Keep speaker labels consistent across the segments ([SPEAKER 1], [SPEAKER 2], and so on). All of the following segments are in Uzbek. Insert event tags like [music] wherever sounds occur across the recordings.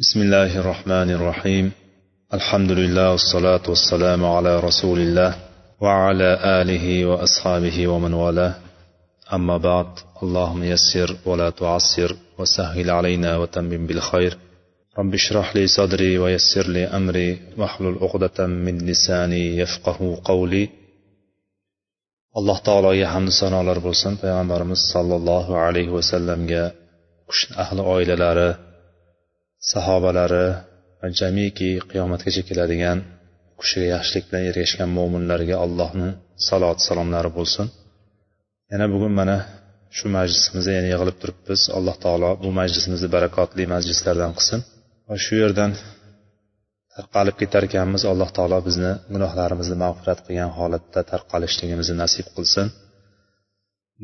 [SPEAKER 1] بسم الله الرحمن الرحيم الحمد لله والصلاة والسلام على رسول الله وعلى آله وأصحابه ومن والاه أما بعد اللهم يسر ولا تعسر وسهل علينا وتمم بالخير رب اشرح لي صدري ويسر لي أمري واحلل عقدة من لساني يفقه قولي alloh taologa hamdu sanolar bo'lsin payg'ambarimiz sollallohu alayhi vasallamga ahli oilalari sahobalari va jamiki qiyomatgacha keladigan kishiga yaxshilik bilan ergashgan mo'minlarga allohni salot salomlari bo'lsin. Yana bugun mana shu majlisimizda yana yig'ilib turibmiz. Alloh taolo bu majlisimizni barakotli majlislardan qilsin. Va shu yerdan tarqalib ketar ekanmiz alloh taolo bizni gunohlarimizni mag'firat qilgan holatda tarqalishligimizni nasib qilsin.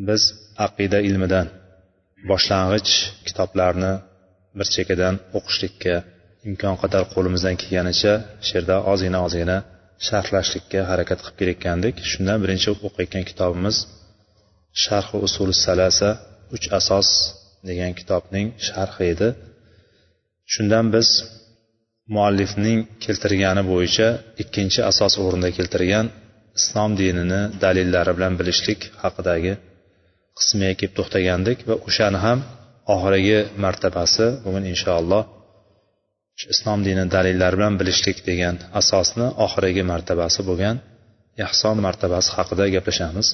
[SPEAKER 1] Biz aqida ilmidan boshlang'ich kitoblarni bir chekkadan o'qishlikka imkon qadar qo'limizdan kelganicha she'rda ozgina ozgina sharhlashlikka harakat qilib kelayotgandik. Shundan birinchi o'qiyotgan kitobimiz sharhi usuli salasa uch asos degan kitobning sharhi edi. Shundan biz muallifning keltirgani bo'yicha ikkinchi asos o'rinda keltirgan islom dinini dalillari bilan bilishlik haqidagi qismiga kelib to'xtagandik va o'shani ham oxirgi martabasi. Bugun inshaalloh islom dini dalillari bilan bilishlik degan asosni oxirgi martabasi bo'lgan ehson martabasi haqida gaplashamiz.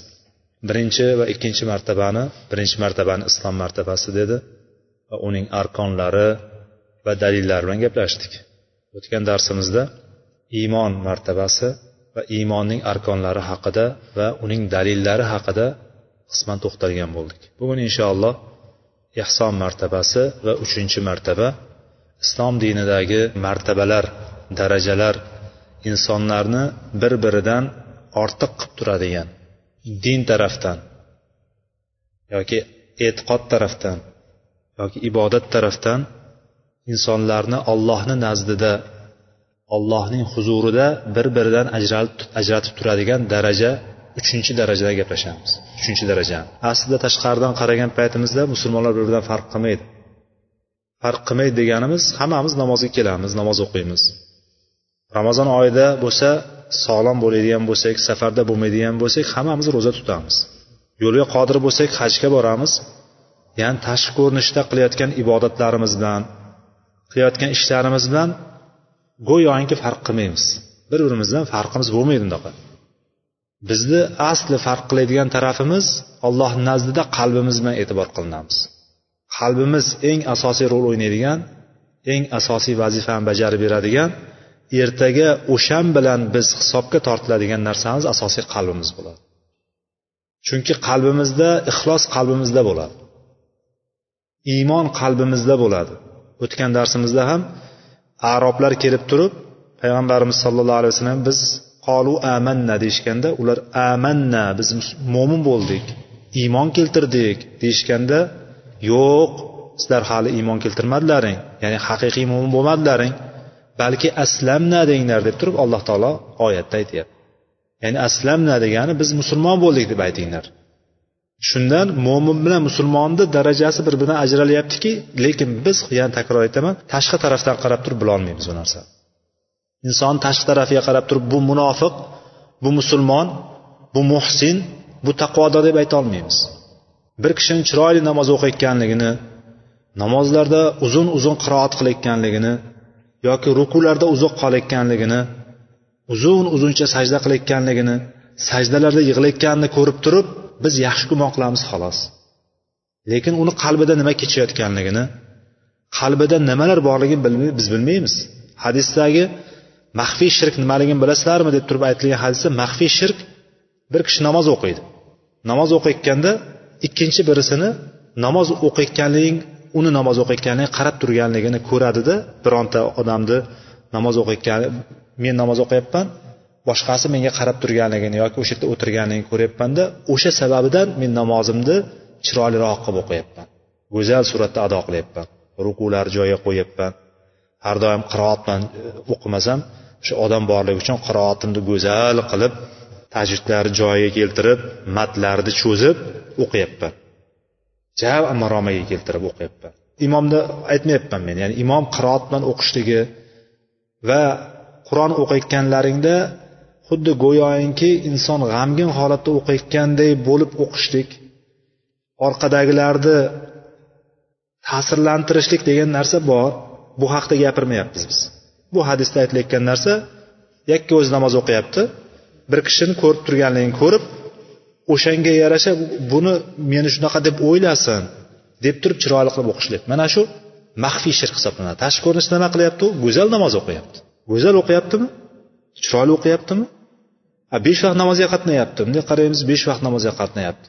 [SPEAKER 1] Birinchi va ikkinchi martabani birinchi martabani islom martabasi dedi va uning arkonlari va dalillari bilan gaplashdik. O'tgan darsimizda iymon martabasi va iymonning arkonlari haqida va uning dalillari haqida qisman to'xtalgan bo'ldik. Bugun inshaalloh ehson martabasi va uchinchi martaba. Islom dinidagi martabalar darajalar insonlarni bir biridan ortiq qilib turadigan din tarafdan yoki e'tiqod tarafdan yoki ibodat tarafdan insonlarni ollohni nazdida ollohning huzurida bir biridan ajratib turadigan daraja uchinchi darajada gaplashamiz. Uchinchi daraja. Aslida tashqaridan qaragan paytimizda musulmonlar bir biridan farq qilmaydi. Farq qilmaydi deganimiz hammamiz namozga kelamiz namoz o'qiymiz. Ramazon oyida bo'lsa sog'lom bo'ladigan bo'lsak safarda bo'lmaydigan bo'lsak hammamiz ro'za tutamiz. Yo'lga qodir bo'lsak hajga boramiz. Ya'ni tashqi ko'rinishda qilayotgan ibodatlarimiz bilan qilayotgan ishlarimiz bilan go'yoki farq qilmaymiz. Bir birimizdan farqimiz bo'lmaydi unaqa bizni asli farq qiladigan tarafimiz alloh nazdida qalbimiz bilan e'tibor qilinamiz. Qalbimiz eng asosiy rol o'ynaydigan eng asosiy vazifani bajarib beradigan ertaga o'shan bilan biz hisobga tortiladigan narsamiz asosiy qalbimiz bo'ladi. Chunki qalbimizda ixlos qalbimizda bo'ladi. Iymon qalbimizda bo'ladi. O'tgan darsimizda ham aroblar kelib turib payg'ambarimiz sollallohu alayhi vasallam biz qolu amanna deyishganda ular amanna biz mo'min bo'ldik iymon keltirdik deyishganda yo'q sizlar hali iymon keltirmadilaring ya'ni haqiqiy mo'min bo'lmadilaring balki aslamna denglar deb turib alloh taolo oyatda aytyapti. Ya'ni aslamna degani biz musulmon bo'ldik deb aytinglar. Shundan mo'min bilan musulmonni darajasi bir biridan ajralyaptiki lekin biz yana takror aytaman tashqi tarafdan qarab turib bilolmaymiz bu narsani inson tashqi tarafiga qarab turib bu munofiq bu musulmon bu muhsin bu taqvodor deb aytolmaymiz bir kishini chiroyli namoz o'qiyotganligini namozlarda uzun uzun qiroat qilayotganligini yoki rukularda uzoq qolayotganligini uzun uzuncha sajda qilayotganligini sajdalarda yig'layotganini ko'rib turib biz yaxshi gumon qilamiz xolos. Lekin uni qalbida nima kechayotganligini qalbida nimalar borligini biz bilmaymiz. Hadisdagi maxfiy shirk nimaligini bilasizlarmi deb turib aytilgan hadisda maxfiy shirk bir kishi namoz o'qiydi. Namoz o'qiyotganda ikkinchi birisini namoz o'qiyotganliging uni namoz o'qiyotganligini qarab turganligini ko'radida bironta odamni namoz o'qiyotgan men namoz o'qiyapman boshqasi menga qarab turganligini yoki o'sha yerda o'tirganligini ko'ryapmanda o'sha sababidan men namozimni chiroyliroq qilib o'qiyapman. Go'zal suratda ado qilyapman. Rukular joyiga qo'yyapman har doim qiroat bilan e, o'qimasam o'sha odam borligi uchun qiroatimni go'zal qilib tajvidlarni joyiga keltirib matlarni cho'zib o'qiyapman. Ja maromaga keltirib o'qiyapman. Imomni aytmayapman men ya'ni imom qiroat bilan o'qishligi va qur'on o'qiyotganlaringda xuddi go'yoinki inson g'amgin holatda o'qiyotganday bo'lib o'qishlik orqadagilarni ta'sirlantirishlik degan narsa bor. Bu haqda gapirmayapmiz biz. Bu hadisda aytilayotgan narsa yakka o'zi namoz o'qiyapti bir kishini ko'rib turganligini ko'rib o'shanga yarasha buni meni shunaqa deb o'ylasin deb turib chiroyli qilib o'qishlik mana shu maxfiy shirk hisoblanadi. Tashqi ko'rinishda nima qilyapti u? Go'zal namoz o'qiyapti. Go'zal o'qiyaptimi? Chiroyli o'qiyaptimi? Besh vaqt namozga qatnayapti. Bunday qaraymiz besh vaqt namozga qatnayapti.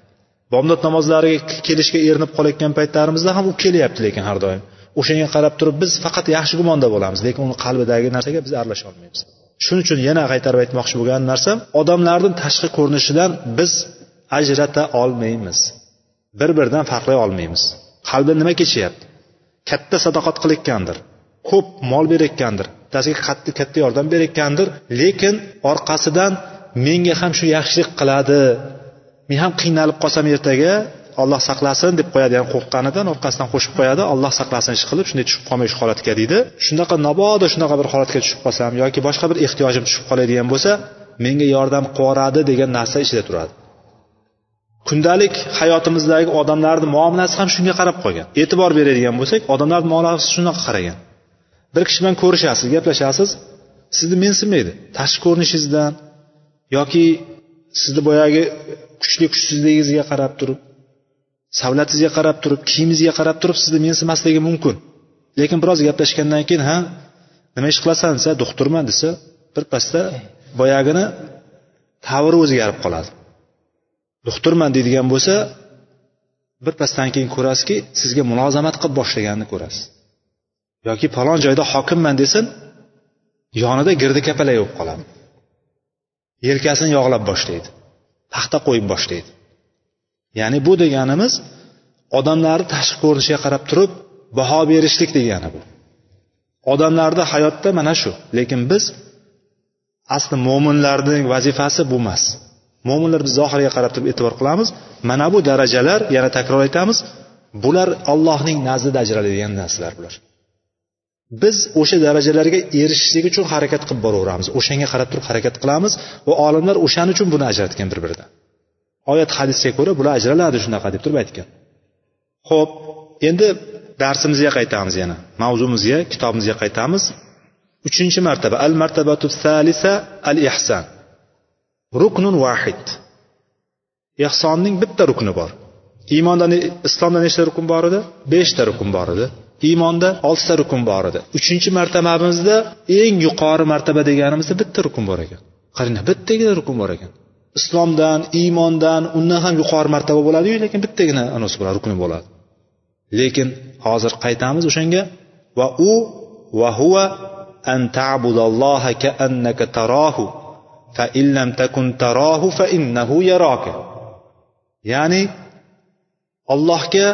[SPEAKER 1] Bomdod namozlariga kelishga erinib qolayotgan paytlarimizda ham u kelyapti lekin har doim. O'shanga qarab turib biz faqat yaxshi gumonda bo'lamiz lekin uni qalbidagi narsaga biz aralasha olmaymiz. Shuning uchun yana qaytarib aytmoqchi bo'lgan narsam odamlarni tashqi ko'rinishidan biz ajrata olmaymiz. Bir biridan farqlay olmaymiz. Qalbi nima kechyapti? Katta sadoqat qilayotgandir ko'p mol berayotgandir bittasiga qattiq katta yordam berayotgandir lekin orqasidan menga ham shu yaxshilik qiladi men ham qiynalib qolsam ertaga olloh saqlasin deb qo'yadi ya'ni qo'rqqanidan orqasidan qo'shib qo'yadi. Olloh saqlasin ish qilib shunday tushib qolmay shu holatga deydi. Shunaqa mabodo shunaqa bir holatga tushib qolsam yoki boshqa bir ehtiyojim tushib qoladigan bo'lsa menga yordam qilib degan narsa ichida turadi. Kundalik hayotimizdagi odamlarni muomalasi ham shunga qarab qolgan. E'tibor beradigan bo'lsak odamlarni muomalasi shunaqa qaragan. Bir kishi bilan ko'rishasiz gaplashasiz sizni mensimaydi tashqi ko'rinishingizdan yoki sizni boyagi kuchli kuchsizligingizga qarab turib savlatingizga qarab turib kiyimingizga qarab turib sizni mensimasligi mumkin. Lekin biroz gaplashgandan keyin ha nima ish qilasan desa doktorman desa birpasda boyagini tavri o'zgarib qoladi. Doktorman deydigan bo'lsa birpasdan keyin ko'rasizki sizga mulozamat qilib boshlaganini ko'rasiz. Yoki falon joyda hokimman desin yonida girdi kapalak bo'lib qoladi. Yelkasini yog'lab boshlaydi. Paxta qo'yib boshlaydi. Ya'ni bu deganimiz odamlarni tashqi ko'rinishiga qarab turib baho berishlik degani bu. Odamlarni hayotda mana shu lekin biz asli mo'minlarning vazifasi bu emas. Mo'minlar biz zohiriga qarab turib e'tibor qilamiz mana bu darajalar yana takror aytamiz bular allohning nazdida ajraladigan narsalar bular. Biz o'sha darajalarga erishishlik uchun harakat qilib boraveramiz o'shanga qarab turib harakat qilamiz va olimlar o'shaning uchun buni ajratgan bir biridan oyat hadisga ko'ra bular ajraladi shunaqa deb turib aytgan. Ho'p endi darsimizga qaytamiz yana. Mavzumizga kitobimizga qaytamiz. Uchinchi martaba. Al martabatu salisa al ihson ruknun vahid. Ehsonning bitta rukni bor. Iymonda islomda nechta rukn bor edi? Beshta rukn bor edi. Iymonda oltita rukn bor edi. Uchinchi martabamizda eng yuqori martaba deganimizda bitta rukn bor ekan. Qarang bittagina rukn bor ekan. Islomdan iymondan undan ham yuqori martaba bo'ladiyu lekin bittagina anasi bo'ladi rukni bo'ladi. Lekin hozir qaytamiz o'shanga. Va u va huva an ta'budalloha ka'annaka tarahu fa in lam takun tarahu fa innahu yaraka. Ya'ni allohga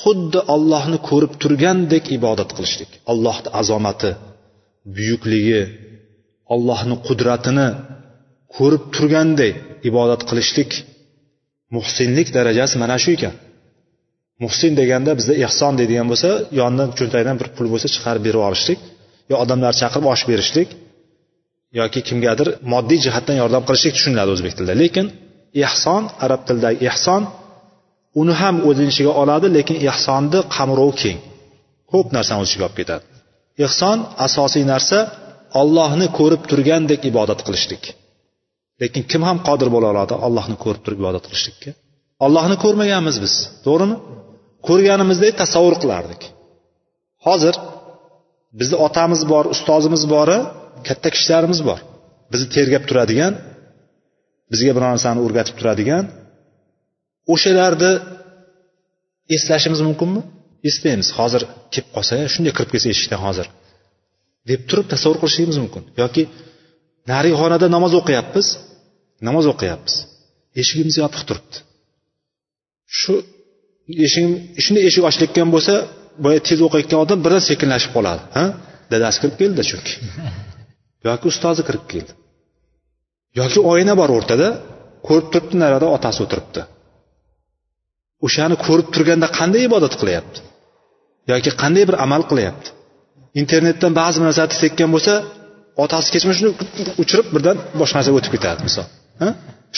[SPEAKER 1] xuddi ollohni ko'rib turgandek ibodat qilishlik. Allohni azomati buyukligi ollohni qudratini ko'rib turganday ibodat qilishlik muhsinlik darajasi mana shu ekan. Muhsin deganda bizda ehson deydigan bo'lsa yonidan cho'ntagidan bir pul bo'lsa chiqarib berib yuborishlik yo odamlarni chaqirib osh berishlik yoki kimgadir moddiy jihatdan yordam qilishlik tushuniladi o'zbek tilida. Lekin ehson arab tilidagi ehson uni ham o'zini ichiga oladi lekin ehsonni qamrovi keng. Ko'p narsani o'z ichiga olib ketadi. Ehson asosiy narsa ollohni ko'rib turgandek ibodat qilishlik. Lekin kim ham qodir bo'la oladi ollohni ko'rib turib ibodat qilishlikka? Ollohni ko'rmaganmiz biz to'g'rimi? Ko'rganimizdek tasavvur qilardik. Hozir bizni otamiz bor ustozimiz bori katta kishilarimiz bor. Bizni tergab turadigan bizga biror narsani o'rgatib turadigan o'shalarni eslashimiz mumkinmi? Eslaymiz. Hozir kelib qolsa shunday kirib kelsa eshikdan hozir deb turib tasavvur qilishligimiz mumkin. Yoki narigi xonada namoz o'qiyapmiz namoz o'qiyapmiz. Eshigimiz yopiq turibdi. Shu eshik shunday eshik ochilayotgan bo'lsa boya tez o'qiyotgan odam birdan sekinlashib qoladi ha? Dadasi kirib keldi chunki. [laughs] Yoki ustozi kirib keldi. Yoki oyna bor o'rtada ko'rib turibdi narada otasi o'tiribdi. O'shani ko'rib turganda qanday ibodat qilyapti?
[SPEAKER 2] Yoki qanday bir amal qilyapti? Internetdan ba'zi bir narsani tekkan bo'lsa otasi kechma shuni uchirib birdan boshqa narsaga o'tib ketadi misol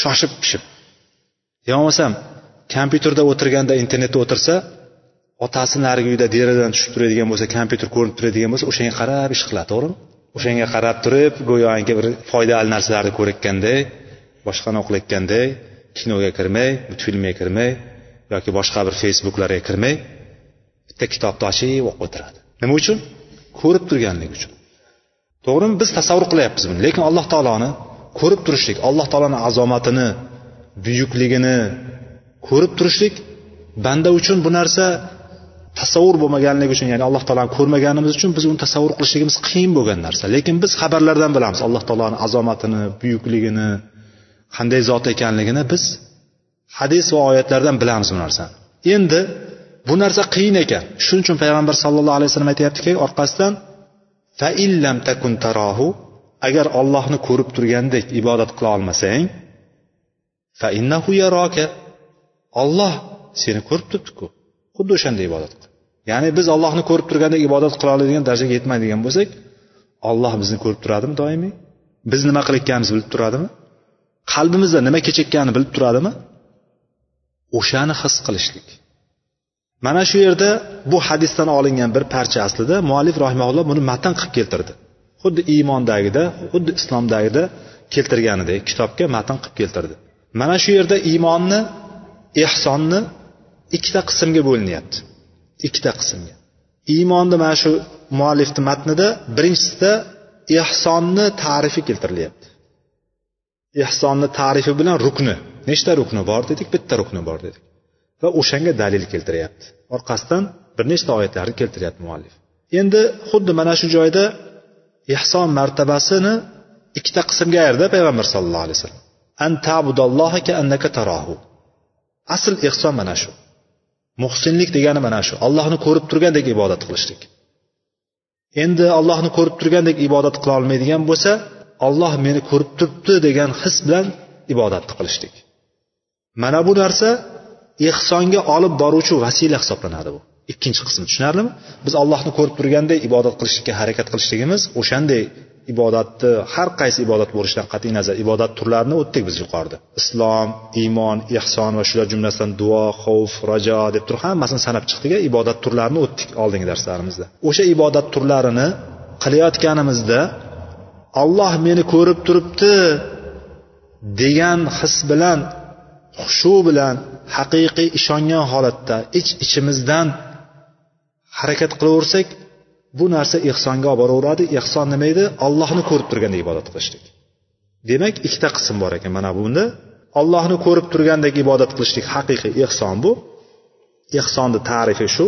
[SPEAKER 2] shoshib pishib. Yo bo'lmasam kompyuterda o'tirganda internetda o'tirsa otasi narigi uyda derazadan tushib turadigan bo'lsa kompyuter ko'rinib turadigan bo'lsa o'shanga qarab ish qiladi to'g'rimi? O'shanga qarab turib go'yoki bir foydali narsalarni ko'rayotganday boshqani o'qilayotganday kinoga kirmay multfilmga kirmay yoki boshqa bir facebooklarga kirmay bitta kitobni ochib o'qib o'tiradi. Nima uchun? Ko'rib turganligi uchun. To'g'rimi? Biz tasavvur qilyapmiz buni. Lekin alloh taoloni ko'rib turishlik alloh taoloni azomatini buyukligini ko'rib turishlik banda uchun bu narsa tasavvur bo'lmaganligi uchun ya'ni alloh taoloni ko'rmaganimiz uchun biz uni tasavvur qilishligimiz qiyin bo'lgan narsa. Lekin biz xabarlardan bilamiz alloh taoloni azomatini buyukligini qanday zot ekanligini biz hadis va oyatlardan bilamiz bu narsani endi bu narsa qiyin ekan. Shuning uchun payg'ambar sallallohu alayhi vasallam aytyaptiki orqasidan fa illam takun tarahu agar ollohni ko'rib turgandek ibodat qila olmasang fa innahu yaraka. Olloh seni ko'rib turibdiku. Xuddi o'shanday ibodat qil. Ya'ni biz ollohni ko'rib turgandek ibodat qila oladigan darajaga yetmaydigan bo'lsak olloh bizni ko'rib turadimi doimiy? Biz nima qilayotganimizni bilib turadimi? Qalbimizda nima kechayotganini bilib turadimi? O'shani his qilishlik. Mana shu yerda bu hadisdan olingan bir parcha aslida muallif rahimaulloh buni matn qilib keltirdi. Xuddi iymondagida xuddi islomdagida keltirganidek kitobga matn qilib keltirdi. Mana shu yerda iymonni ehsonni ikkita qismga bo'linyapti. Ikkita qismga. Iymonni mana shu muallifni matnida birinchisida ehsonni tarifi keltirilyapti. Ehsonni tarifi bilan rukni. Nechta rukni bor dedik? Bitta rukni bor dedik. Va o'shanga dalil keltiryapti. Orqasidan bir nechta oyatlarni keltiryapti muallif. Endi xuddi mana shu joyda ehson martabasini ikkita qismga ayirdi payg'ambar sallallohu alayhi vasallam. Annaka tarahu. Asl ehson mana shu. Muhsinlik degani mana shu. Allohni ko'rib turgandek ibodat qilishlik. Endi allohni ko'rib turgandek ibodat qila olmaydigan bo'lsa olloh meni ko'rib turibdi degan his bilan ibodatni qilishlik. Mana bu narsa ehsonga olib boruvchi vasila hisoblanadi bu. Ikkinchi qismi tushunarlimi? Biz allohni ko'rib turganday ibodat qilishlikka harakat qilishligimiz o'shanday ibodatni har qaysi ibodat bo'lishidan qat'iy nazar ibodat turlarini o'tdik biz yuqorida. Islom iymon ehson va shular jumlasidan duo xavf rajo deb turib hammasini sanab chiqdik ibodat turlarini o'tdik oldingi darslarimizda. O'sha ibodat turlarini qilayotganimizda olloh meni ko'rib turibdi degan his bilan xushu bilan haqiqiy ishongan holatda ich iç ichimizdan harakat qilaversak bu narsa ehsonga olib boraveradi. Ehson nima edi? Ollohni ko'rib turgandek ibodat qilishlik. Demak ikkita qism bor ekan mana bunda. Ollohni ko'rib turgandek ibodat qilishlik haqiqiy ehson bu. Ehsonni tarifi shu.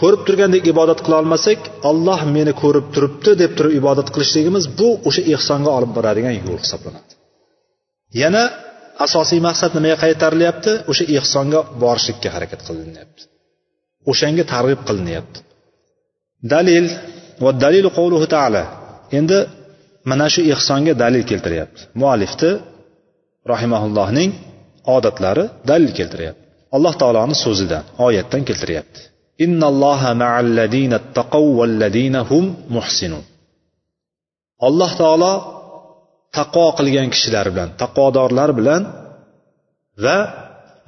[SPEAKER 2] Ko'rib turgandek ibodat qila olmasak olloh meni ko'rib turibdi deb turib ibodat qilishligimiz bu o'sha ehsonga olib boradigan yo'l hisoblanadi. Yana asosiy maqsad nimaga qaytarilyapti? O'sha ehsonga borishlikka harakat qilinyapti o'shanga targ'ib qilinyapti. Dalil va dalilu qavluhu taala. Endi mana shu ehsonga dalil keltiryapti. Muallifni rahimaullohning odatlari dalil keltiryapti. Alloh taoloni so'zidan oyatdan keltiryapti. Innalloha ma'alladina taqavvalladina hum muhsinun. Alloh taolo taqvo qilgan kishilar bilan taqvodorlar bilan va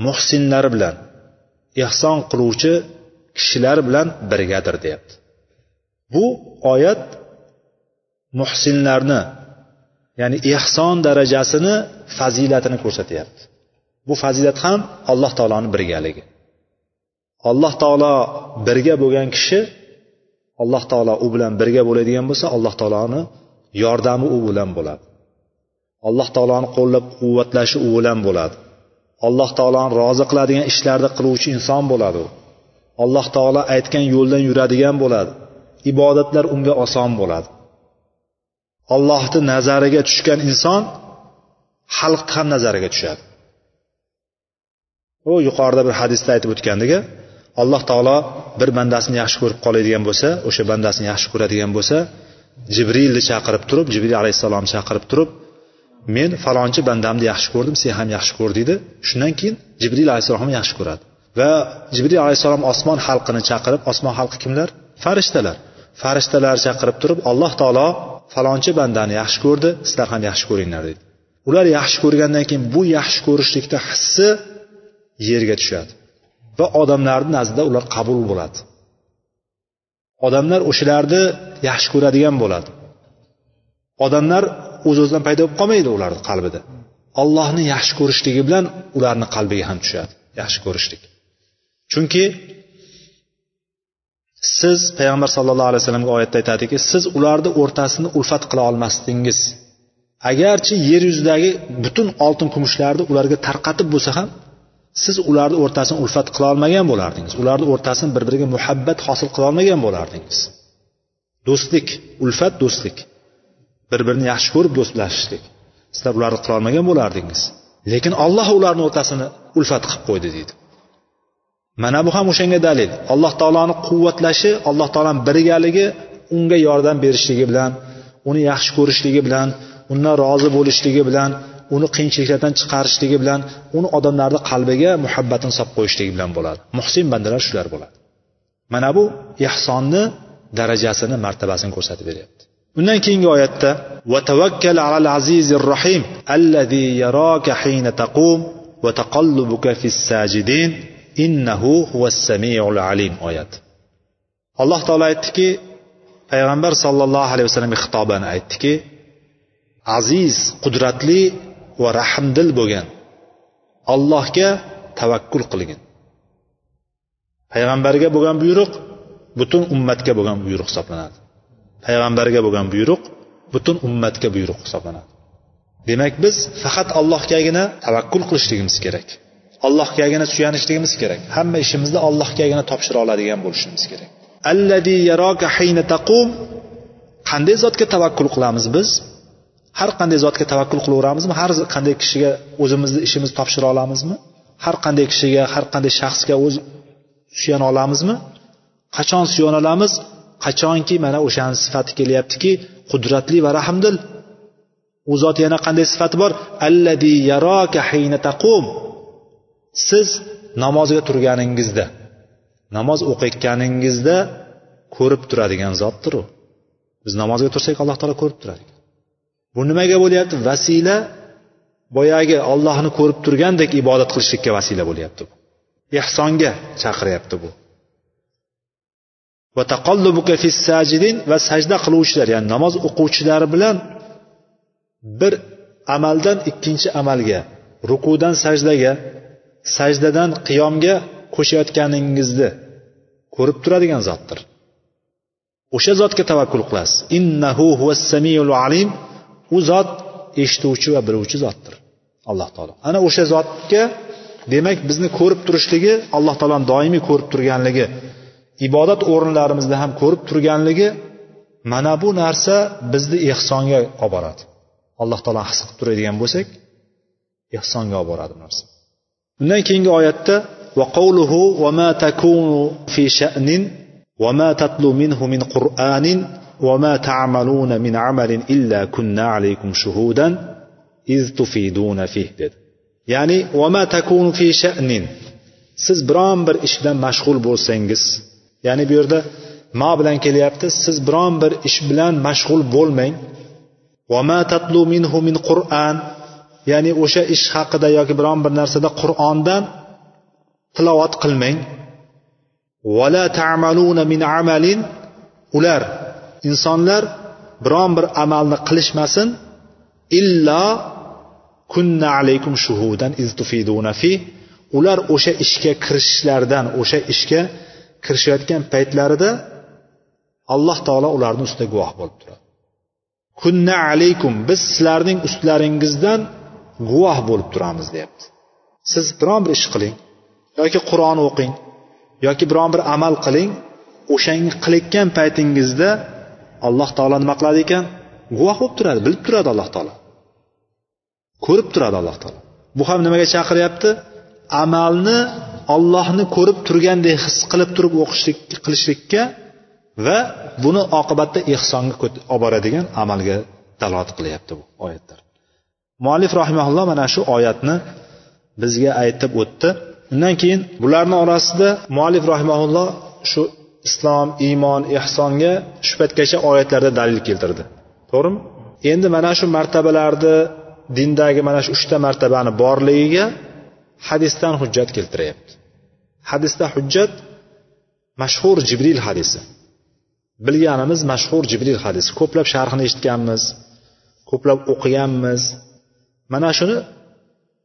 [SPEAKER 2] muhsinlar bilan ehson qiluvchi kishilar bilan birgadir deyapti. Bu oyat muhsinlarni ya'ni ehson darajasini fazilatini ko'rsatyapti. Bu fazilat ham alloh taoloni birgaligi. Alloh taolo birga bo'lgan kishi alloh taolo u bilan birga bo'ladigan bo'lsa alloh taoloni yordami u bilan bo'ladi. Alloh taoloni qo'llab quvvatlashi u bilan bo'ladi. Alloh taoloni rozi qiladigan ishlarni qiluvchi inson bo'ladi u. alloh taolo aytgan yo'ldan yuradigan bo'ladi. Ibodatlar unga oson bo'ladi. Allohni nazariga tushgan inson xalqni ham nazariga tushadi. U yuqorida bir hadisda aytib o'tgandek alloh taolo bir bandasini yaxshi ko'rib qoladigan bo'lsa o'sha bandasini yaxshi ko'radigan bo'lsa jibrilni chaqirib turib jibril alayhissalomni chaqirib turib men falonchi bandamni yaxshi ko'rdim sen ham yaxshi ko'r deydi. Shundan keyin jibril alayhissalom ham yaxshi ko'radi. Va jibril alayhissalom osmon xalqini chaqirib osmon xalqi kimlar? Farishtalar. Farishtalar chaqirib turib alloh taolo falonchi bandani yaxshi ko'rdi sizlar ham yaxshi ko'ringlar dedi. Ular yaxshi ko'rgandan keyin bu yaxshi ko'rishlikni hissi yerga tushadi. Va odamlarni nazdida ular qabul bo'ladi. Odamlar o'shalarni yaxshi ko'radigan bo'ladi. Odamlar o'z o'zidan paydo bo'lib qolmaydi ularni qalbida. Allohni yaxshi ko'rishligi bilan ularni qalbiga ham tushadi yaxshi ko'rishlik. Chunki siz payg'ambar sallallohu alayhi vasallamga oyatda aytadiki siz ularni o'rtasini ulfat qila olmasdingiz. Agarchi yer yuzidagi butun oltin kumushlarni ularga tarqatib bo'lsa ham siz ularni o'rtasini ulfat qila olmagan bo'lardingiz. Ularni o'rtasini bir biriga muhabbat hosil qila olmagan bo'lardingiz. Do'stlik ulfat do'stlik. Bir birini yaxshi ko'rib do'stlashishlik. Sizlar ularni qila olmagan bo'lardingiz. Lekin olloh ularni o'rtasini ulfat qilib qo'ydi deydi. mana bu ham o'shanga dalil. Alloh taoloni quvvatlashi alloh taoloni birgaligi unga yordam berishligi bilan uni yaxshi ko'rishligi bilan undan rozi bo'lishligi bilan uni qiyinchiliklardan chiqarishligi bilan uni odamlarni qalbiga muhabbatini solib qo'yishligi bilan bo'ladi. Muhsin bandalar shular bo'ladi. Mana bu ehsonni darajasini martabasini ko'rsatib beryapti. Undan keyingi oyatda va tavakkal alal azizir rohim allazi yaraka hina taqum va taqallubuka fis sajidin. innahu huvas samiul alim oyati alloh taolo aytdiki payg'ambar sollallohu alayhi vasallamga xitoban aytdiki aziz qudratli va rahmdil bo'lgan. Allohga tavakkul qilgin. Payg'ambarga bo'lgan buyruq butun ummatga bo'lgan buyruq hisoblanadi. Payg'ambarga bo'lgan buyruq butun ummatga buyruq hisoblanadi. Demak biz faqat allohgagina tavakkul qilishligimiz kerak. Allohgagina suyanishligimiz kerak. Hamma ishimizni allohgagina topshira oladigan bo'lishimiz kerak. Alladi yaroka hayna taqum. Qanday zotga tavakkul qilamiz biz? Har qanday zotga tavakkul qilaveramizmi? Har qanday kishiga o'zimizni ishimizni topshira olamizmi? Har qanday kishiga har qanday shaxsga o'z suyana olamizmi? Qachon suyana olamiz? Qachonki mana o'shani sifati kelyaptiki qudratli va rahmdil. U zot yana qanday sifati bor? Alladi yaroka hayna taqum. Siz namozga turganingizda namoz o'qiyotganingizda ko'rib turadigan zotdir u. Biz namozga tursak alloh taolo ko'rib turadi bu nimaga bo'lyapti? Vasila boyagi ollohni ko'rib turgandek ibodat qilishlikka vasila bo'lyapti bu. Ehsonga chaqiryapti bu. Va taqallubuka fis sajidin va sajda qiluvchilar ya'ni namoz o'quvchilari bilan bir amaldan ikkinchi amalga rukudan sajdaga sajdadan qiyomga qo'shayotganingizni ko'rib turadigan zotdir. O'sha zotga tavakkul qilasiz. Innahu huvas samiul alim. U zot eshituvchi va biluvchi zotdir. Alloh taolo. Ana o'sha zotga demak bizni ko'rib turishligi alloh taoloni doimiy ko'rib turganligi ibodat o'rinlarimizda ham ko'rib turganligi mana bu narsa bizni ehsonga olib boradi alloh taolo his qilib turadigan bo'lsak ehsonga olib boradi bu narsa. undan keyingi oyatda وقوله وما تكون في شأن وما تتلو منه من قرآن وما تعملون من عمل إلا كنا عليكم شهودا إذ تفيدون فيه dedi ya'ni وما تكون في شأن siz biron bir ish bilan mashg'ul bo'lsangiz ya'ni bu yerda ma bilan kelyapti siz biron bir ish bilan mashg'ul bo'lmang وما تتلو منه من قرآن ya'ni o'sha ish haqida yoki biron bir narsada qur'ondan tilovat qilmang. Vala tamaluna min amalin. Ular insonlar biron bir amalni qilishmasin. Illo kunna alaykum shuhudan iztufiduna fi. Ular o'sha ishga kirishishlaridan o'sha ishga kirishayotgan paytlarida alloh taolo ularni ustida guvoh bo'lib turadi. Kunna alaykum biz sizlarning ustlaringizdan guvoh bo'lib turamiz deyapti. Siz biron bir ish qiling yoki qur'on o'qing yoki biron bir amal qiling o'shani qilayotgan paytingizda alloh taolo nima qiladi ekan? Guvoh bo'lib turadi bilib turadi alloh taolo. Ko'rib turadi alloh taolo. Bu ham nimaga chaqiryapti? Amalni ollohni ko'rib turgandek his qilib turib o'qishlik qilishlikka va buni oqibatda ehsonga olib boradigan amalga dalolat qilyapti bu oyatlar. Muallif rahimaulloh mana shu oyatni bizga aytib o'tdi. Undan keyin bularni orasida muallif rahimaulloh shu islom iymon ehsonga shu paytgacha oyatlarda dalil keltirdi. To'g'rimi? Endi mana shu martabalarni dindagi mana shu uchta martabani borligiga hadisdan hujjat keltiryapti. Hadisda hujjat mashhur jibril hadisi. Bilganimiz mashhur jibril hadisi. Ko'plab sharhini eshitganmiz ko'plab o'qiganmiz. Mana shuni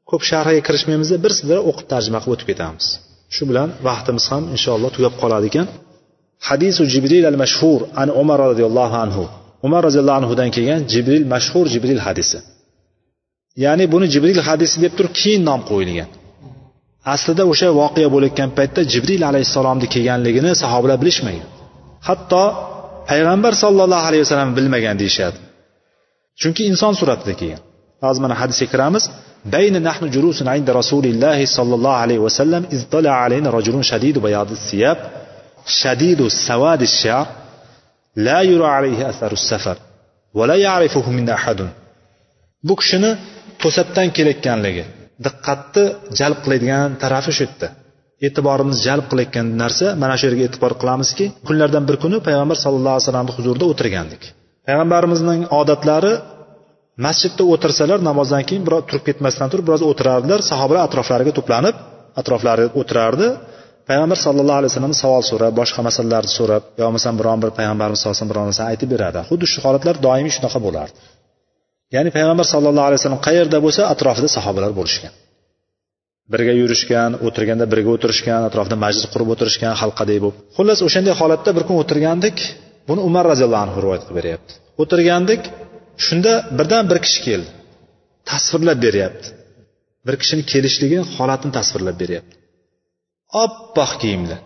[SPEAKER 2] ko'p sharhiga kirishmaymizda bir sizlar o'qib tarjima qilib o'tib ketamiz. Shu bilan vaqtimiz ham inshaalloh tugab qoladi ekan. Hadisu jibril al mashhur an umar roziyallohu anhu. Umar roziyallohu anhudan kelgan jibril mashhur jibril hadisi. Ya'ni buni jibril hadisi deb turib keyin nom qo'yilgan. Aslida o'sha voqea bo'layotgan paytda jibril alayhissalomni kelganligini sahobalar bilishmagan hatto payg'ambar sollallohu alayhi vasallam bilmagan deyishadi. Chunki inson suratida kelgan. hozir mana hadisga kiramiz. Bayna nahnu julusun inda rasulillahi sollallohu alayhi vasallam iztala alayna rajulun shadidu bayadi siyab. Shadidu savadi shar la yura alayhi asaru safar va la ya'rifuhu min ahadun. Bu kishini to'satdan kelayotganligi diqqatni jalb qiladigan tarafi shu yerda. E'tiborimizni jalb qilayotgan narsa mana shu yerga e'tibor qilamizki kunlardan bir kuni payg'ambar sallallohu alayhi vasallamni huzurida o'tirgandik. Payg'ambarimizning odatlari masjidda o'tirsalar namozdan keyin biroz turib ketmasdan turib biroz o'tirardilar. Sahobalar atroflariga to'planib atroflari o'tirardi. Payg'ambar sallallohu alayhi vasallam savol so'rab boshqa masalalarni so'rab yo bo'lmasam biron bir payg'ambarimiz sallallohu alayhi vasallam biron narsani aytib berardi xuddi shu holatlar doimiy shunaqa bo'lardi. Ya'ni payg'ambar sallallohu alayhi vasallam qayerda bo'lsa atrofida sahobalar bo'lishgan. Birga yurishgan o'tirganda birga o'tirishgan atrofida majlis qurib o'tirishgan halqadek bo'lib. Xullas o'shanday holatda bir kun o'tirgandik buni umar roziyallohu anhu rivoyat qilib beryapti. O'tirgandik shunda birdan bir kishi keldi. Tasvirlab beryapti. Bir kishini kelishligini holatini tasvirlab beryapti. Oppoq kiyimli.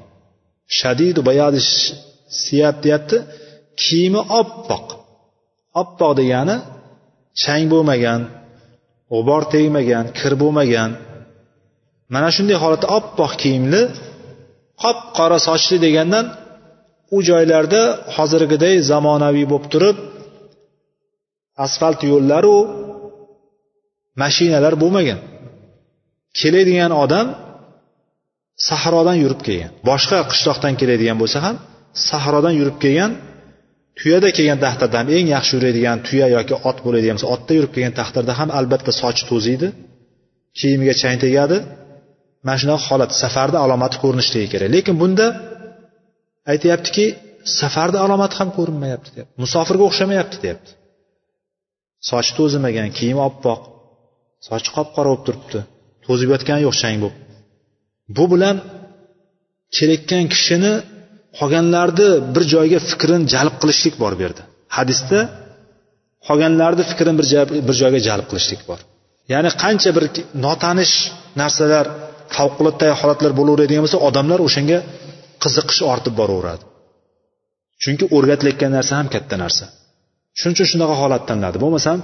[SPEAKER 2] Shadidu bayadi siyab deyapti. Kiyimi oppoq. Oppoq degani chang bo'lmagan g'ubor tegmagan kir bo'lmagan. Mana shunday holatda oppoq kiyimli qop qora sochli degandan u joylarda hozirgiday zamonaviy bo'lib turib asfalt yo'llaru mashinalar bo'lmagan. Keladigan odam sahrodan yurib kelgan. Boshqa qishloqdan keladigan bo'lsa ham sahrodan yurib kelgan tuyada kelgan taqdirda ham eng yaxshi yuradigan tuya yoki ot bo'ladigan bo'lsa otda yurib kelgan taqdirda ham albatta sochi to'ziydi. Kiyimiga chang tegadi. Mana shunaqa holat safarni alomati ko'rinishligi kerak. Lekin bunda aytyaptiki safarni alomati ham ko'rinmayapti deyapti. Musofirga o'xshamayapti deyapti. Sochi to'zimagan kiyimi oppoq. Sochi qop qora bo'lib turibdi. To'zib yotgani yo'q chang bo'lib. Bu bilan kelayotgan kishini qolganlarni bir joyga fikrini jalb qilishlik bor bu yerda. Hadisda qolganlarni fikrini bir, bir joyga jalb qilishlik bor. Ya'ni qancha bir notanish narsalar favqulodda holatlar bo'laveradigan bo'lsa odamlar o'shanga qiziqish ortib boraveradi. Chunki o'rgatilayotgan narsa ham katta narsa. Shuning uchun shunaqa holat tanladi. Bo'lmasam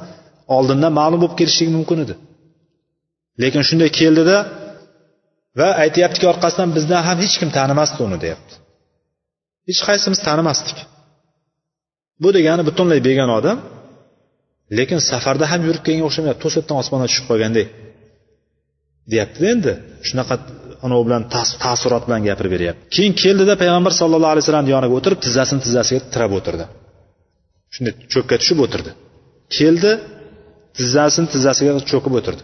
[SPEAKER 2] oldindan ma'lum bo'lib kelishligi mumkin edi. Lekin shunday keldida va aytyaptiki orqasidan bizdan ham hech kim tanimasdi uni deyapti. Hech qaysimiz tanimasdik. Bu degani butunlay begona odam lekin safarda ham yurib kelganga o'xshamayapti to'satdan osmondan tushib qolgandek deyaptida endi. Shunaqa anavi bilan taassurot bilan gapirib beryapti. Keyin keldida payg'ambar sallallohu alayhi vasallamni yoniga o'tirib tizzasini tizzasiga tirab o'tirdi. Shunday cho'kka tushib o'tirdi. Keldi tizzasini tizzasiga cho'kib o'tirdi.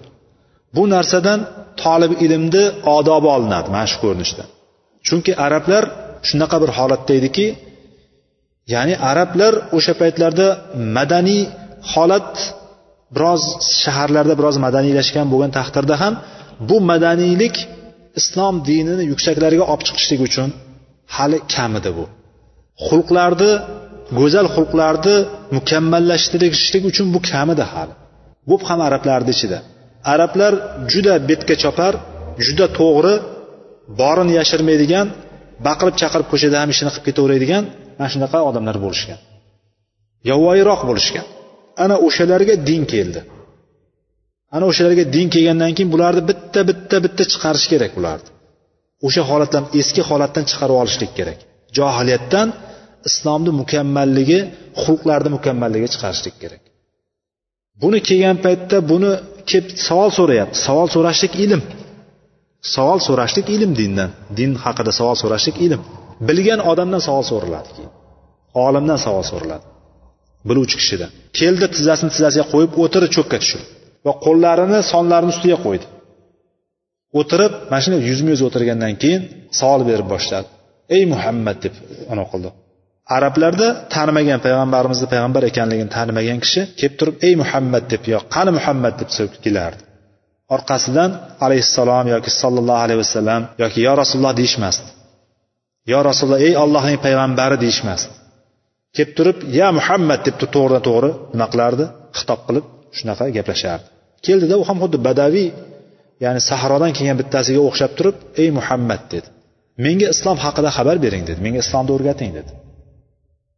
[SPEAKER 2] Bu narsadan tolib ilmni odobi olinadi mana shu ko'rinishda. Chunki arablar shunaqa bir holatda ediki ya'ni arablar o'sha paytlarda madaniy holat biroz shaharlarda biroz madaniylashgan bo'lgan taqdirda ham bu madaniylik islom dinini yuksaklarga olib chiqishlik uchun hali kam edi bu. Xulqlarni go'zal xulqlarni mukammallashtirishlik uchun bu kamida hali. Bu ham arablarni ichida. Arablar juda betga chopar juda to'g'ri borini yashirmaydigan baqirib chaqirib ko'chada ham ishini qilib ketaveradigan mana shunaqa odamlar bo'lishgan. Yovvoyiroq bo'lishgan. Ana o'shalarga din keldi. Ana o'shalarga din kelgandan keyin bularni bitta bitta bitta chiqarish kerak bularni o'sha holatdan eski holatdan chiqarib olishlik kerak. Johiliyatdan islomni mukammalligi xulqlarni mukammalligiga chiqarishlik kerak. Buni kelgan paytda buni kelib savol so'rayapti. Savol so'rashlik ilm. Savol so'rashlik ilm dindan. Din haqida savol so'rashlik ilm. Bilgan odamdan savol so'raladi keyin. Olimdan savol so'raladi biluvchi kishidan keldi tizzasini tizzasiga qo'yib o'tirdi cho'kka tushib va qo'llarini sonlarini ustiga qo'ydi. O'tirib mana shunday yuzma yuz o'tirgandan keyin savol berib boshladi. Ey muhammad deb anavi qildi. Arablarda tanimagan payg'ambarimizni payg'ambar ekanligini tanimagan kishi kelib turib ey muhammad! deb yo qani muhammad? deb so'rab kelardi. Orqasidan alayhissalom yoki sollallohu alayhi vasallam yoki yo rasululloh deyishmasdi. Yo rasululloh ey ollohning payg'ambari deyishmasdi. Kelib turib ya muhammad deb to'g'ridan to'g'ri nima qilardi? Xitob qilib shunaqa gaplashardi. Keldida u ham xuddi badaviy ya'ni sahrodan kelgan bittasiga o'xshab turib ey muhammad dedi. Menga islom haqida xabar bering dedi. Menga islomni o'rgating dedi.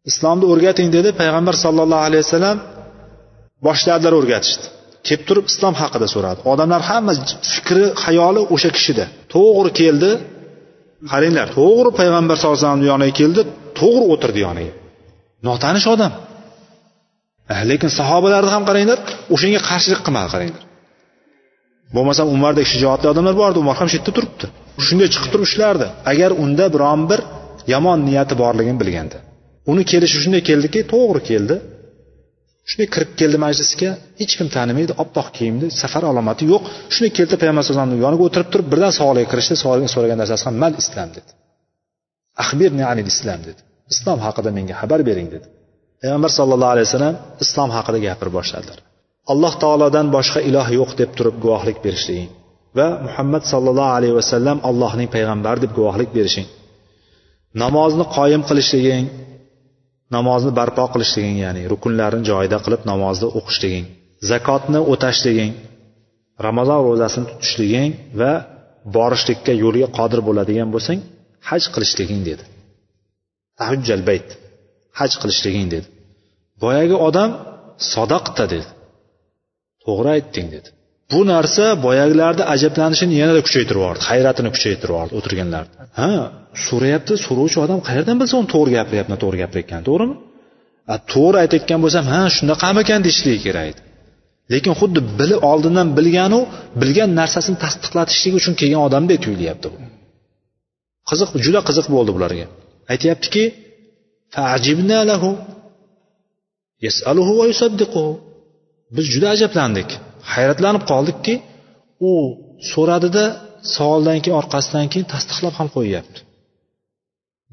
[SPEAKER 2] Islomni o'rgating dedi payg'ambar sollallohu alayhi vasallam boshladilar o'rgatishni. Kelib turib islom haqida so'radi. Odamlar hamma fikri xayoli o'sha kishida to'g'ri keldi qaranglar to'g'ri payg'ambar sallallohu alayhi vasallamni yoniga keldi to'g'ri o'tirdi yoniga. Notanish odam. Eh, lekin sahobalarni ham qaranglar o'shanga qarshilik qilmadi qaranglar. Bo'lmasam umardek shijoatli odamlar bor edi umar ham shu yerda turibdi. Shunday chiqib turib ishlardi. Agar unda biron bir yomon niyati borligini bilganda uni kelishi shunday keldiki to'g'ri keldi. Shunday kirib keldi majlisga hech kim tanimaydi oppoq kiyimda safar alomati yo'q. Shunday keldi payg'ambar alayhivasallamni yoniga o'tirib turib birdan savolga kirishdi savolga so'ragan narsasi ham mal islom dedi. Axbirni anil islom dedi. Islom haqida menga xabar bering dedi. Payg'ambar sallallohu alayhi vasallam islom haqida gapira boshladilar. Alloh taolodan boshqa iloh yo'q deb turib guvohlik berishliging va muhammad sollallohu alayhi vasallam allohning payg'ambari deb guvohlik berishing namozni qoyim qilishliging namozni barpo qilishliging ya'ni rukunlarini joyida qilib namozni o'qishliging zakotni o'tashliging ramazon ro'zasini tutishliging va borishlikka yo'lga qodir bo'ladigan bo'lsang haj qilishliging dedi. Tahujjal bayt haj qilishliging dedi. Boyagi odam sadaqta dedi. To'g'ri aytding dedi. Bu narsa boyagilarni ajablanishini yanada kuchaytirib yubordi hayratini kuchaytirib yubordi o'tirganlar. Ha so'rayapti so'rovchi odam qayerdan bilsa uni to'g'ri gapiryapti noto'g'ri gapirayotganini to'g'rimi? To'g'ri aytayotgan bo'lsam ha shunaqamikan deyishligi kerak edi. Lekin xuddi bilib oldindan bilganu bilgan narsasini tasdiqlatishlik uchun kelgan odamdek tuyulyapti bu. Qiziq juda qiziq bo'ldi bularga. Aytyaptiki biz juda ajablandik. Hayratlanib qoldikki u so'radida savoldan keyin orqasidan keyin tasdiqlab ham qo'yyapti.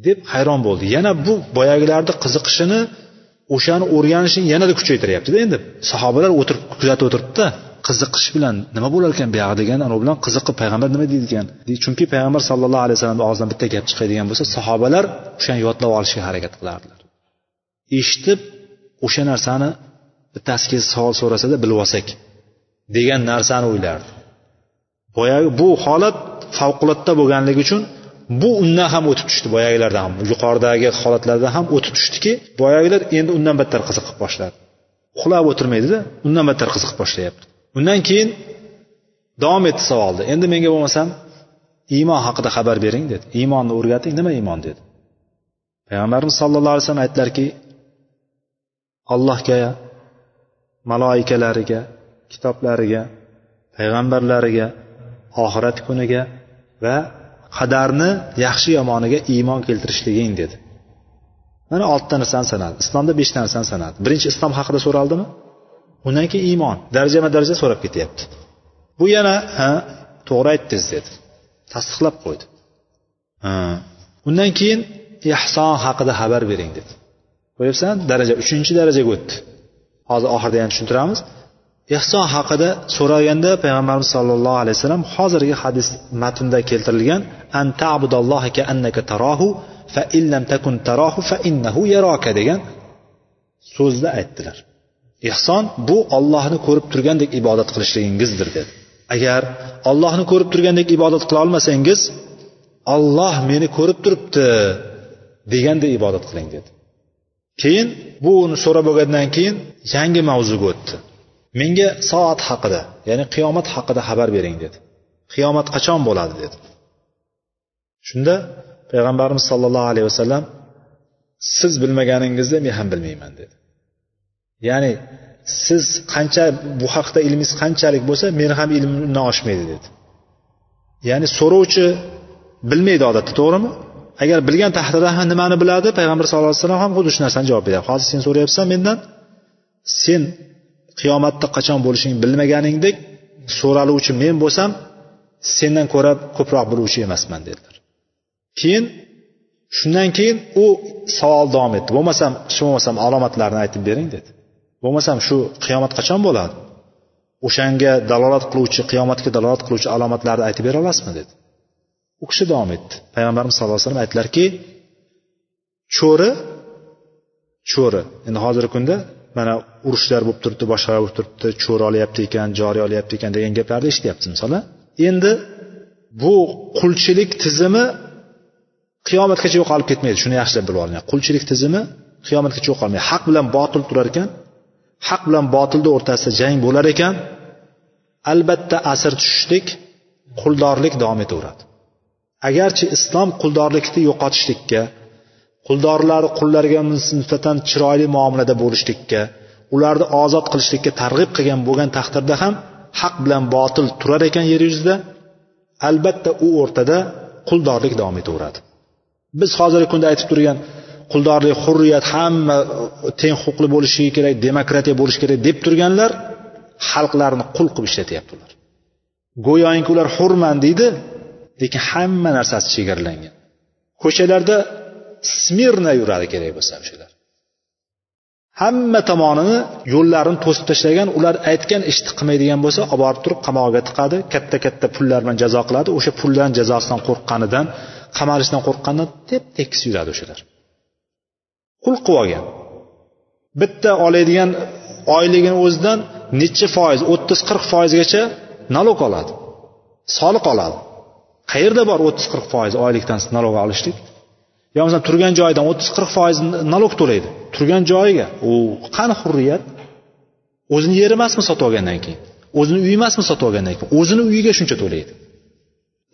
[SPEAKER 2] Deb hayron bo'ldi. Yana bu boyagilarni qiziqishini o'shani o'rganishini yanada kuchaytiryaptida endi. Sahobalar o'tirib kuzatib o'tiribdida qiziqish bilan nima bo'lar ekan buyog'i degan anavi bilan qiziqib payg'ambar nima deydi ekan? Chunki payg'ambar sallallohu alayhi vasallamni og'zidan bitta gap chiqadigan bo'lsa sahobalar o'shani yodlab olishga harakat qilardilar. Eshitib o'sha narsani bittasi kelsa savol so'rasada bilib olsak degan narsani o'ylardi. Boyagi bu holat favqulodda bo'lganligi uchun bu undan ham o'tib tushdi boyagilardan ham. Yuqoridagi holatlardan ham o'tib tushdiki boyagilar endi undan battar qiziqib boshladi. Uxlab o'tirmaydida undan battar qiziqib boshlayapti. Undan keyin davom etdi savolni endi menga bo'lmasam iymon haqida xabar bering dedi. Iymonni o'rgating nima iymon dedi. Payg'ambarimiz sallallohu alayhi vasallam aytdilarki allohga maloikalariga kitoblariga payg'ambarlariga oxirat kuniga va qadarni yaxshi yomoniga iymon keltirishliging dedi. Mana oltita narsani sanadi islomda beshta narsani sanadi. Birinchi islom haqida so'raldimi undan keyin iymon darajama daraja so'rab ketyapti. Bu yana ha to'g'ri aytdingiz dedi. Tasdiqlab qo'ydi. Undan keyin ehson haqida xabar bering dedi. Ko'ryapsan daraja uchinchi darajaga o'tdi. Hozir oxirida yana tushuntiramiz. Ehson haqida so'raganda payg'ambarimiz sollallohu alayhi vasallam hozirgi hadis matnda keltirilgan annaka tarahu fa illam takun tarahu fa innahu yaraka degan so'zni aytdilar. Ehson bu ollohni ko'rib turgandek ibodat qilishligingizdir dedi. Agar ollohni ko'rib turgandek ibodat qila olmasangiz olloh meni ko'rib turibdi degandek ibodat qiling dedi. Keyin buni so'rab bo'lgandan keyin yangi mavzuga o'tdi. Menga soat haqida ya'ni qiyomat haqida xabar bering dedi. Qiyomat qachon bo'ladi dedi. Shunda payg'ambarimiz sollallohu alayhi vasallam siz bilmaganingizni men ham bilmayman dedi. Ya'ni siz qancha bu haqda ilmingiz qanchalik bo'lsa meni ham ilmimdan oshmaydi dedi. Ya'ni so'rovchi bilmaydi odatda to'g'rimi? Agar bilgan taqdirda ham nimani biladi payg'ambar sallallohu alayhi vasallam ham xuddi shu narsani javob beradi hozir sen so'rayapsan mendan sen qiyomatda qachon bo'lishingni bilmaganingdek so'raluvchi men bo'lsam sendan ko'ra ko'proq biluvchi emasman dedilar. Keyin shundan keyin u savol davom etdi. Bo'lmasam hech bo'lmasam alomatlarni aytib bering dedi. Bo'lmasam shu qiyomat qachon bo'ladi? O'shanga dalolat qiluvchi qiyomatga dalolat qiluvchi alomatlarni aytib bera olasizmi dedi. U kishi davom etdi. Payg'ambarimiz sallallohu alayhi vasallam aytdilarki cho'ri cho'ri. Endi hozirgi kunda mana urushlar bo'lib turibdi boshqalar bo'lib turibdi cho'ri olyapti ekan joriy olyapti ekan degan gaplarni eshityapmiz misol endi bu qulchilik tizimi qiyomatgacha yo'qolib ketmaydi shuni yaxshilab bilib oling. Qulchilik tizimi qiyomatgacha yo'qolmaydi. Haq bilan botil turar ekan haq bilan botilni o'rtasida jang bo'lar ekan. Albatta asr tushishlik quldorlik davom etaveradi. Agarchi islom quldorlikni yo'qotishlikka quldorlar qullarga nisbatan chiroyli muomalada bo'lishlikka ularni ozod qilishlikka targ'ib qilgan bo'lgan taqdirda ham haq bilan botil turar ekan yer yuzida. Albatta u o'rtada quldorlik davom etaveradi. Biz hozirgi kunda aytib turgan quldorlik hurriyat hamma e, teng huquqli bo'lishi kerak demokratiya bo'lishi kerak deb turganlar xalqlarni qul qilib ishlatyapti ular go'yoki ular hurman deydi lekin hamma narsasi chegaralangan. Ko'chalarda smirna yuradi kerak bo'lsa o'shalar hamma tomonini yo'llarini to'sib tashlagan ular aytgan ishni qilmaydigan bo'lsa olib borib turib qamog'iga tiqadi katta katta pullar bilan jazo qiladi o'sha pullarni jazosidan qo'rqqanidan qamalishdan qo'rqqanidan tep tekis yuradi o'shalar. Qul qilib olgan. Bitta oladigan oyligini o'zidan necha foiz o'ttiz qirq foizgacha nalog oladi soliq oladi. Qayerda bor o'ttiz qirq foiz oylikdan nalog olishlik? Yo bo'lmasam turgan joyidan o'ttiz qirq foiz nalog to'laydi. Turgan joyiga u qani hurriyat? O'zini yeri emasmi sotib olgandan keyin? O'zini uyi emasmi sotib olgandan keyin? O'zini uyiga shuncha to'laydi.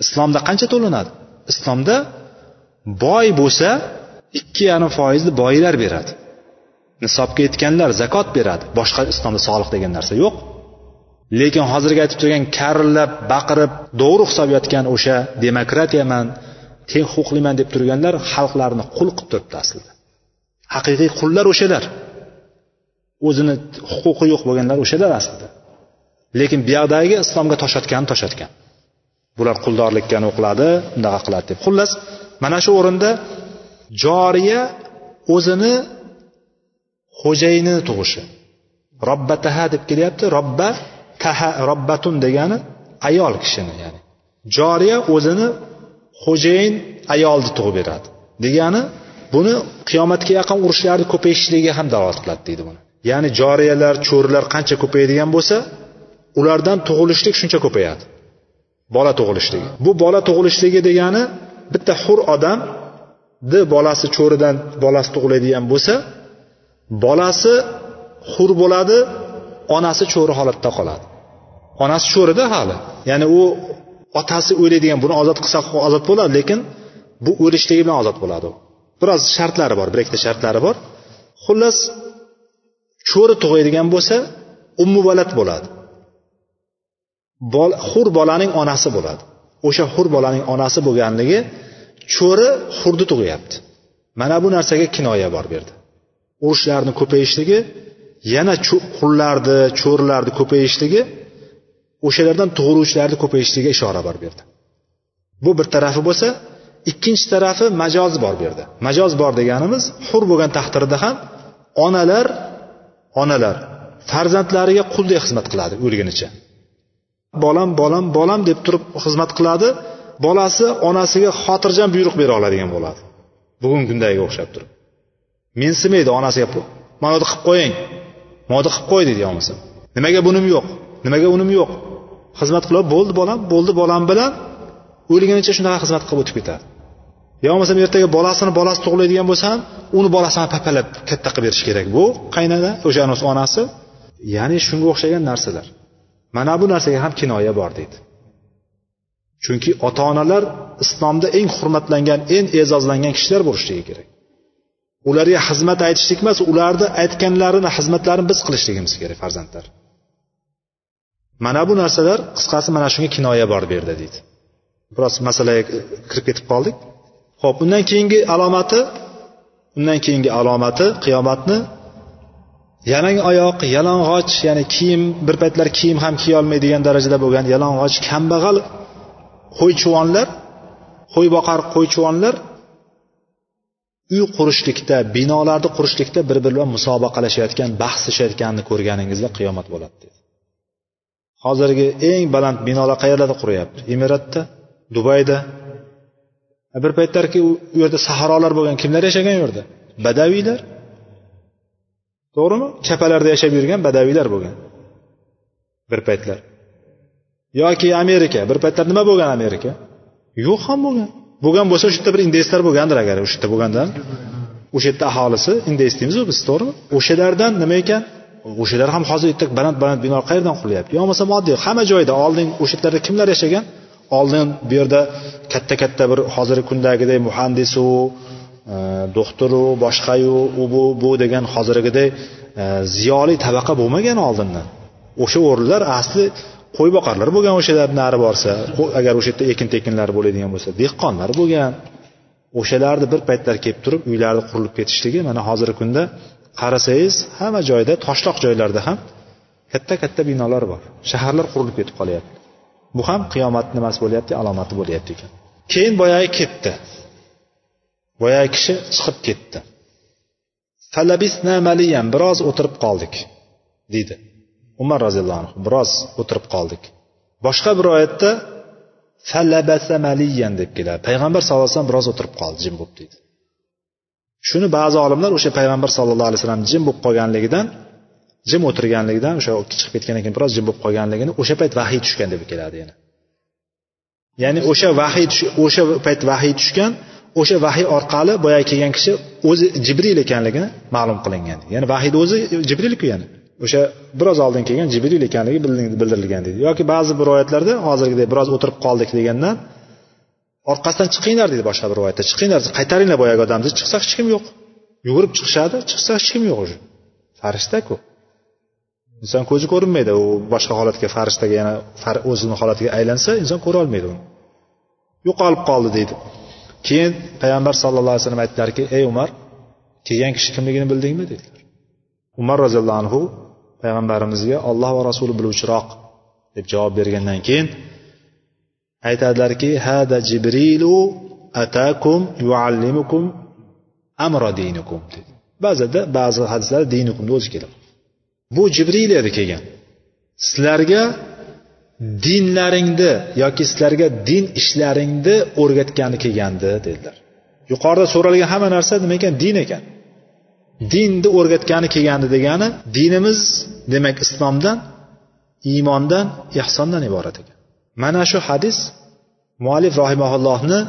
[SPEAKER 2] Islomda qancha to'lanadi? Islomda boy bo'lsa ikki yarim foizni boylar beradi. Nisobga yetganlar zakot beradi. Boshqa islomda soliq degan narsa yo'q. Lekin hozirgi aytib turgan karillab baqirib do'ri hisoblayotgan o'sha demokratiyaman teng huquqliman deb turganlar xalqlarni qul qilib turibdi aslida. Haqiqiy qullar o'shalar. O'zini huquqi yo'q bo'lganlar o'shalar aslida. Lekin buyoqdagi islomga toshotgan toshotgan. Bular quldorlikka o'qiladi bunaqa qiladi deb. Xullas mana shu o'rinda joriya o'zini xo'jayinini tug'ishi. Robba taha deb kelyapti. Robba taha robbatun degani ayol kishini ya'ni. Joriya o'zini xo'jayin ayolni tug'ib beradi. Degani buni qiyomatga yaqin urushlarni ko'payishligiga ham dalolat qiladi deydi buni. Ya'ni joriyalar cho'rilar qancha ko'payadigan bo'lsa ulardan tug'ilishlik shuncha ko'payadi. Bola tug'ilishligi. Bu bola tug'ilishligi degani bitta hur odamni bolasi cho'ridan bolasi tug'iladigan bo'lsa bolasi hur bo'ladi onasi cho'ri holatda qoladi. Onasi cho'rida hali. Ya'ni u otasi o'laydigan buni ozod qilsa ozod bo'ladi lekin bu o'lishligi bilan ozod bo'ladi. U biroz shartlari bor bir ikkita shartlari bor. Xullas cho'ri tug'aydigan bo'lsa ummuvalat bo'ladi. Bol, hur bolaning onasi bo'ladi. O'sha hur bolaning onasi bo'lganligi cho'ri hurni tug'yapti. Mana bu narsaga kinoya bor bu yerda. Urushlarni ko'payishligi yana qullarni cho'rilarni ko'payishligi o'shalardan tug'iluvchilarni ko'payishligiga ishora bor bu yerda bu bir tarafi bo'lsa ikkinchi tarafi majoz bor bu yerda majoz bor deganimiz hur bo'lgan taqdirda ham onalar onalar farzandlariga quldek xizmat qiladi o'lgunicha bolam bolam bolam deb turib xizmat qiladi bolasi onasiga xotirjam buyruq bera oladigan bo'ladi. Bugungi kundagiga o'xshab turib. Mensimaydi onasiga mana bu yerda qilib qo'ying. Mana bu yerda qilib qo'y deydi yo bo'lmasa nimaga bunim yo'q? Nimaga unim yo'q? Xizmat qilib bo'ldi bolam bo'ldi bolam bilan o'lgunicha shunaqa xizmat qilib o'tib ketadi. Yo bo'lmasam ertaga bolasini bolasi tug'iladigan bo'lsa ham uni bolasini papalab katta qilib berish kerak. Bu qaynona o'sha onasi. Ya'ni shunga o'xshagan narsalar. Mana bu narsaga ham kinoya bor deydi. Chunki ota onalar islomda eng hurmatlangan eng e'zozlangan kishilar bo'lishligi kerak. Ularga xizmat aytishlik emas ularni aytganlarini xizmatlarini biz qilishligimiz kerak farzandlar. Mana bu narsalar qisqasi mana shunga kinoya bor bu yerda deydi. Biroz masalaga kirib ketib qoldik. Ho'p undan keyingi alomati undan keyingi alomati qiyomatni. Yalang oyoq yalang'och ya'ni kiyim bir paytlar kiyim ham kiyolmaydigan darajada bo'lgan yalang'och kambag'al qo'ychuvonlar qo'y boqar qo'ychuvonlar uy qurishlikda binolarni qurishlikda bir biri bilan musobaqalashayotgan bahslashayotganini ko'rganingizda qiyomat bo'ladi dedi hozirgi eng baland binolar qayerlarda quryapti? Emiratda? Dubayda? Bir paytlarki u yerda sahrolar bo'lgan kimlar yashagan u yerda? Badaviylar. To'g'rimi? Chapalarda yashab yurgan badaviylar bo'lgan. Bir paytlar. Yoki amerika. Bir paytlar nima bo'lgan amerika? Yo'q ham bo'lgan. Bo'lgan bo'lsa o'sha yerda bir indeyslar bo'lgandir agar o'sha yerda bo'lganda o'sha yerda aholisi indeys deymizu biz to'g'rimi? O'shalardan nima ekan? O'shalar ham hozir bitta baland baland bino qayerdan qurilyapti yo bo'lmasam oddiy hamma joyda oldin o'sha yerlarda kimlar yashagan? Oldin bu yerda katta katta bir hozirgi kundagidek muhandisu e, doktoru boshqayu u bu bu degan hozirgidek ziyoli tabaqa bo'lmagan oldindan. O'sha o'rinlar asli qo'y boqarlar bo'lgan o'shalar nari borsa agar o'sha yerda ekin tekinlar bo'ladigan bo'lsa dehqonlar bo'lgan. O'shalarni bir paytlar kelib turib uylarni qurilib ketishligi mana hozirgi kunda qarasangiz hamma joyda toshloq joylarda ham katta katta binolar bor. Shaharlar qurilib ketib qolyapti. Bu ham qiyomatni nimasi bo'lyapti alomati bo'lyapti ekan. Keyin boyagi ketdi. Boyagi kishi chiqib ketdi. Falabisna maliyan biroz o'tirib qoldik deydi. Umar roziyallohu anhu biroz o'tirib qoldik. Boshqa bir oyatda falabasa maliyan deb keladi. Payg'ambar sallallohu alayhi vasallam biroz o'tirib qoldi jim bo'lib deydi. Shuni ba'zi olimlar o'sha payg'ambar sallallohu alayhi vasallam jim bo'lib qolganligidan jim o'tirganligidan o'sha chiqib ketgandan keyin biroz jim bo'lib qolganligini o'sha payt vahiy tushgan deb keladi yana. Ya'ni o'sha vahiy o'sha payt vahiy tushgan o'sha vahiy orqali boyagi kelgan kishi o'zi jibril ekanligini ma'lum qilingan. Ya'ni vahiyni o'zi jibrilku yana. O'sha biroz oldin kelgan jibril ekanligi bildirilgan deydi. Yoki ba'zi bir rivoyatlarda hozirgidek biroz o'tirib qoldik degandan orqasidan chiqinglar deydi boshqa bir rivoyatda. Chiqinglar qaytaringlar boyagi odamni chiqsa hech kim yo'q. Yugurib chiqishadi chiqsa hech kim yo'q уже. Farishtaku inson ko'zi ko'rinmaydi u boshqa holatga farishtaga yana o'zini holatiga aylansa inson ko'ra olmaydi uni. Yo'qolib qoldi deydi. Keyin payg'ambar sallallohu alayhi vasallam aytdilarki ey umar kelgan kishi kimligini bildingmi? dedilar. Umar roziyallohu anhu payg'ambarimizga olloh va rasuli biluvchiroq deb javob bergandan keyin aytadilarki hada jibrilu atakum yuallimukum amra dinikum dedi. Ba'zida ba'zi hadislarda dinukumni o'zi keladi. Bu jibril edi kelgan. Sizlarga dinlaringni yoki sizlarga din ishlaringni o'rgatgani kelgandi dedilar. Yuqorida so'ralgan hamma narsa nima ekan? Din ekan. Dinni o'rgatgani kelgandi degani dinimiz demak islomdan iymondan ehsondan iborat ekan. Mana shu hadis muallif rohimaullohni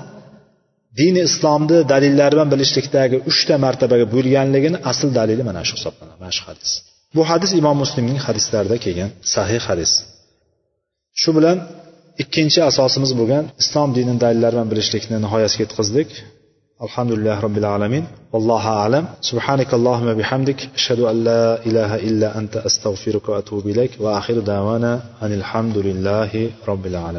[SPEAKER 2] dini islomni dalillari bilan bilishlikdagi uchta martabaga bo'lganligini asl dalili mana shu hisoblanadi. Mana shu hadis. Bu hadis imom muslimning hadislarida kelgan sahih hadis. Shu bilan ikkinchi asosimiz bo'lgan islom dinini dalillari bilan bilishlikni nihoyasiga yetkazdik الحمد لله رب العالمين والله أعلم سبحانك اللهم بحمدك أشهد أن لا إله إلا أنت أستغفرك وأتوب إليك وآخر دعوانا أن الحمد لله رب العالمين